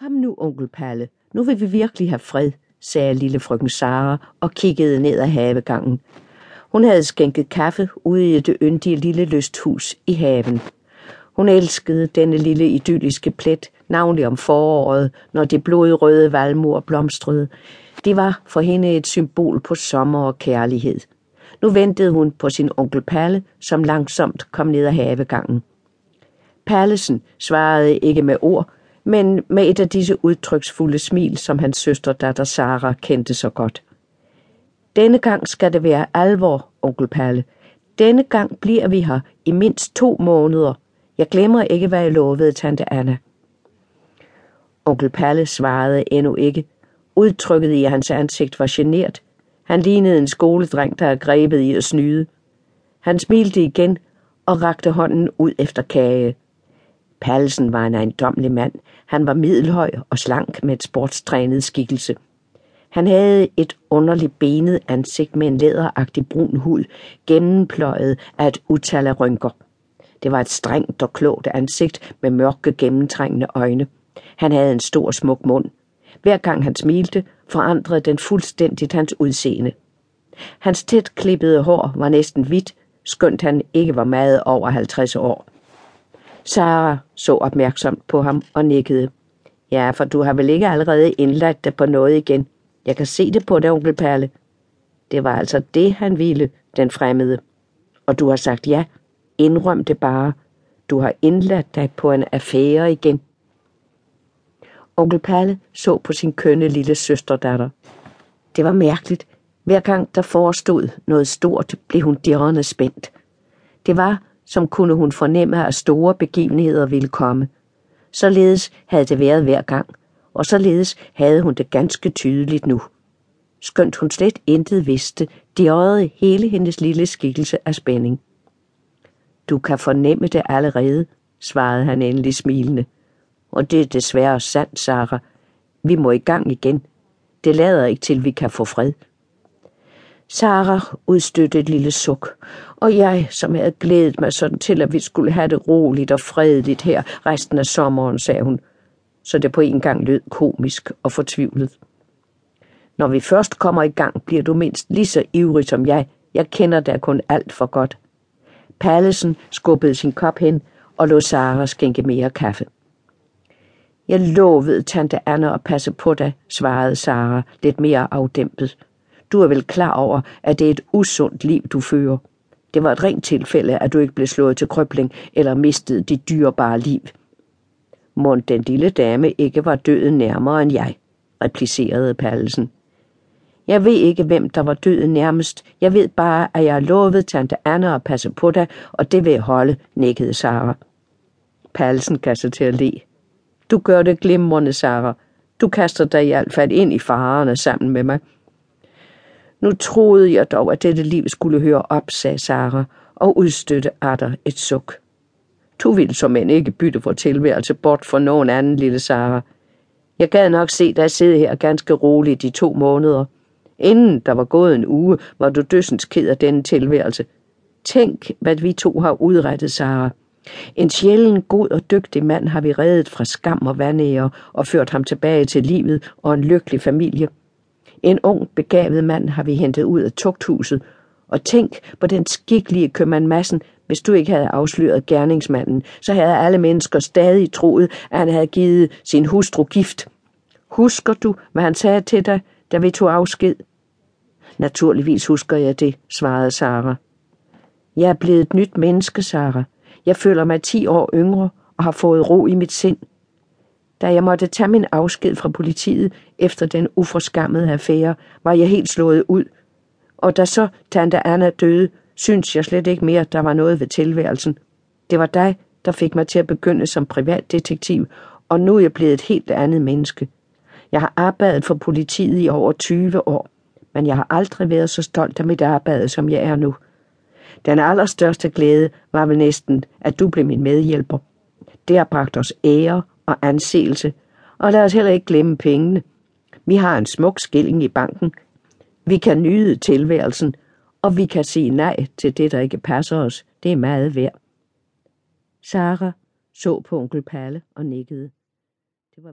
Kom nu, onkel Palle, nu vil vi virkelig have fred, sagde lille frøken Sara og kiggede ned ad havegangen. Hun havde skænket kaffe ude i det yndige lille lysthus i haven. Hun elskede denne lille idylliske plet, navnlig om foråret, når de blodrøde valmuer blomstrede. Det var for hende et symbol på sommer og kærlighed. Nu ventede hun på sin onkel Palle, som langsomt kom ned ad havegangen. Pallesen svarede ikke med ord, men med et af disse udtryksfulde smil, som hans søster datter Sara kendte så godt. Denne gang skal det være alvor, onkel Palle. Denne gang bliver vi her i mindst to måneder. Jeg glemmer ikke, hvad jeg lovede tante Anna. Onkel Palle svarede endnu ikke. Udtrykket i hans ansigt var genert. Han lignede en skoledreng, der er grebet i at snyde. Han smilte igen og rakte hånden ud efter kage. Pallesen var en ejendomlig mand. Han var middelhøj og slank med et sportstrænet skikkelse. Han havde et underligt benet ansigt med en læderagtig brun hud, gennempløjet af et utal af rynker. Det var et strengt og klogt ansigt med mørke gennemtrængende øjne. Han havde en stor smuk mund. Hver gang han smilte, forandrede den fuldstændigt hans udseende. Hans tæt klippede hår var næsten hvidt, skønt han ikke var meget over 50 år. Sara så opmærksomt på ham og nikkede. Ja, for du har vel ikke allerede indlagt dig på noget igen. Jeg kan se det på dig, onkel Perle. Det var altså det, han ville, den fremmede. Og du har sagt ja. Indrøm det bare. Du har indladt dig på en affære igen. Onkel Perle så på sin kønne lille søsterdatter. Det var mærkeligt. Hver gang der forestod noget stort, blev hun dirrende spændt. Det var, som kunne hun fornemme, at store begivenheder ville komme. Således havde det været hver gang, og således havde hun det ganske tydeligt nu. Skønt hun slet intet vidste, dirrede hele hendes lille skikkelse af spænding. Du kan fornemme det allerede, svarede han endelig smilende. Og det er desværre sandt, Sara. Vi må i gang igen. Det lader ikke til, vi kan få fred. Sara udstødte et lille suk, og jeg, som havde glædet mig sådan til, at vi skulle have det roligt og fredeligt her resten af sommeren, sagde hun, så det på en gang lød komisk og fortvivlet. Når vi først kommer i gang, bliver du mindst lige så ivrig som jeg. Jeg kender dig kun alt for godt. Pallesen skubbede sin kop hen og lå Sara skænke mere kaffe. Jeg lovede tante Anna at passe på dig, svarede Sara lidt mere afdæmpet. Du er vel klar over, at det er et usundt liv, du fører. Det var et rent tilfælde, at du ikke blev slået til krøbling eller mistede dit dyrebare liv. Må den lille dame ikke var døden nærmere end jeg, replicerede Pallesen. Jeg ved ikke, hvem der var døden nærmest. Jeg ved bare, at jeg har lovet tante Anna at passe på dig, og det vil jeg holde, nikkede Sara. Pallesen kastede til at le. Du gør det glimrende, Sara. Du kaster dig i hvert fald ind i farerne sammen med mig. Nu troede jeg dog, at dette liv skulle høre op, sagde Sara, og udstøtte Adder et suk. Du ville som end ikke bytte for tilværelse bort for nogen anden, lille Sara. Jeg gad nok se dig sidde her ganske roligt i to måneder. Inden der var gået en uge, var du dødsens ked af denne tilværelse. Tænk, hvad vi to har udrettet, Sara. En sjælden, god og dygtig mand har vi reddet fra skam og vanære og ført ham tilbage til livet og en lykkelig familie. En ung, begavet mand har vi hentet ud af tugthuset, og tænk på den skikkelige købmand Massen, hvis du ikke havde afsløret gerningsmanden, så havde alle mennesker stadig troet, at han havde givet sin hustru gift. Husker du, hvad han sagde til dig, da vi tog afsked? Naturligvis husker jeg det, svarede Sara. Jeg er blevet et nyt menneske, Sara. Jeg føler mig ti år yngre og har fået ro i mit sind. Da jeg måtte tage min afsked fra politiet efter den uforskammede affære, var jeg helt slået ud. Og da så tante Anna døde, syntes jeg slet ikke mere, der var noget ved tilværelsen. Det var dig, der fik mig til at begynde som privatdetektiv, og nu er jeg blevet et helt andet menneske. Jeg har arbejdet for politiet i over 20 år, men jeg har aldrig været så stolt af mit arbejde, som jeg er nu. Den allerstørste glæde var vel næsten, at du blev min medhjælper. Det har bragt os ære og anseelse, og lad os heller ikke glemme pengene. Vi har en smuk skilling i banken. Vi kan nyde tilværelsen, og vi kan sige nej til det, der ikke passer os. Det er meget værd. Sara så på onkel Palle og nikkede. Det var